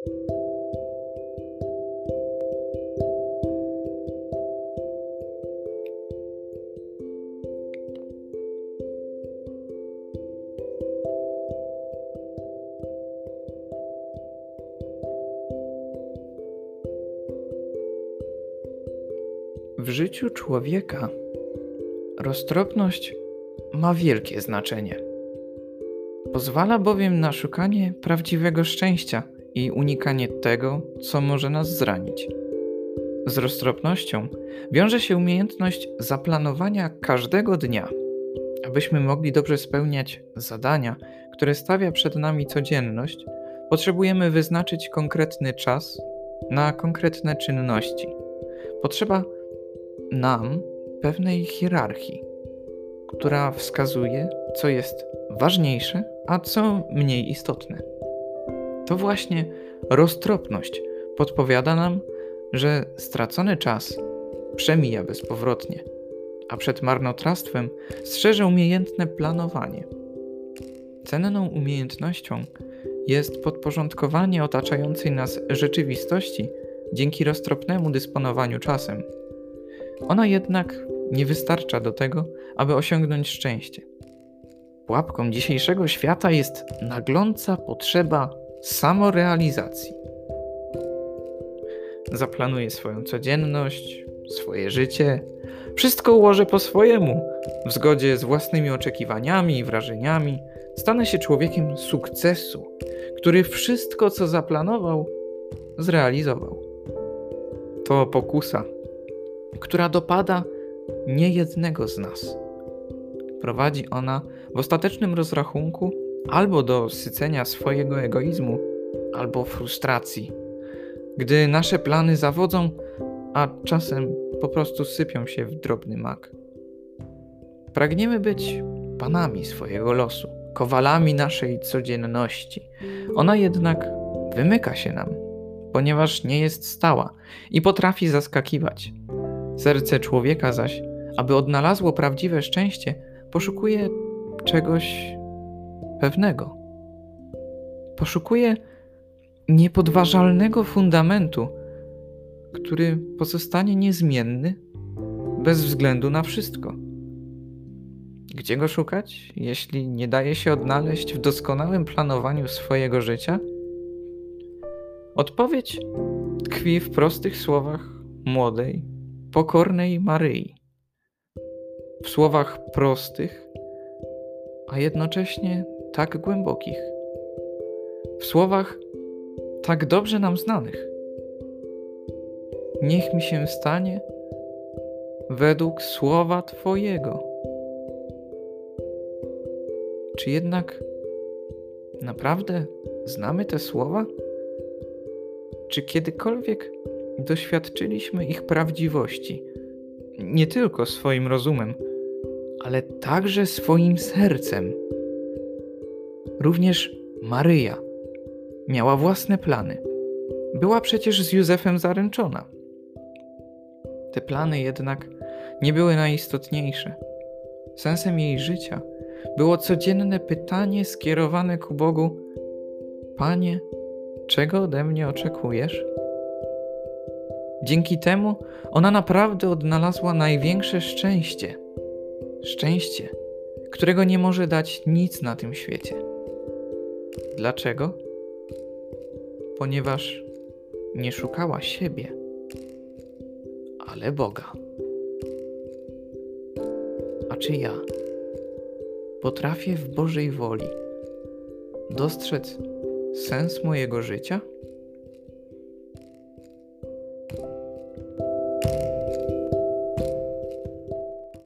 W życiu człowieka roztropność ma wielkie znaczenie. Pozwala bowiem na szukanie prawdziwego szczęścia i unikanie tego, co może nas zranić. Z roztropnością wiąże się umiejętność zaplanowania każdego dnia, abyśmy mogli dobrze spełniać zadania, które stawia przed nami codzienność. Potrzebujemy wyznaczyć konkretny czas na konkretne czynności. Potrzeba nam pewnej hierarchii, która wskazuje, co jest ważniejsze, a co mniej istotne. To właśnie roztropność podpowiada nam, że stracony czas przemija bezpowrotnie, a przed marnotrawstwem strzeże umiejętne planowanie. Cenną umiejętnością jest podporządkowanie otaczającej nas rzeczywistości dzięki roztropnemu dysponowaniu czasem. Ona jednak nie wystarcza do tego, aby osiągnąć szczęście. Pułapką dzisiejszego świata jest nagląca potrzeba samorealizacji. Zaplanuję swoją codzienność, swoje życie, wszystko ułożę po swojemu, w zgodzie z własnymi oczekiwaniami i wrażeniami. Stanę się człowiekiem sukcesu, który wszystko, co zaplanował, zrealizował. To pokusa, która dopada niejednego z nas. Prowadzi ona w ostatecznym rozrachunku albo do sycenia swojego egoizmu, albo frustracji, gdy nasze plany zawodzą, a czasem po prostu sypią się w drobny mak. Pragniemy być panami swojego losu, kowalami naszej codzienności. Ona jednak wymyka się nam, ponieważ nie jest stała i potrafi zaskakiwać. Serce człowieka zaś, aby odnalazło prawdziwe szczęście, poszukuje czegoś pewnego. Poszukuje niepodważalnego fundamentu, który pozostanie niezmienny bez względu na wszystko. Gdzie go szukać, jeśli nie daje się odnaleźć w doskonałym planowaniu swojego życia? Odpowiedź tkwi w prostych słowach młodej, pokornej Maryi. W słowach prostych, a jednocześnie tak głębokich. W słowach tak dobrze nam znanych. Niech mi się stanie według słowa Twojego. Czy jednak naprawdę znamy te słowa? Czy kiedykolwiek doświadczyliśmy ich prawdziwości, nie tylko swoim rozumem, ale także swoim sercem? Również Maryja miała własne plany. Była przecież z Józefem zaręczona. Te plany jednak nie były najistotniejsze. Sensem jej życia było codzienne pytanie skierowane ku Bogu: Panie, czego ode mnie oczekujesz? Dzięki temu ona naprawdę odnalazła największe szczęście. Szczęście, którego nie może dać nic na tym świecie. Dlaczego? Ponieważ nie szukała siebie, ale Boga. A czy ja potrafię w Bożej woli dostrzec sens mojego życia?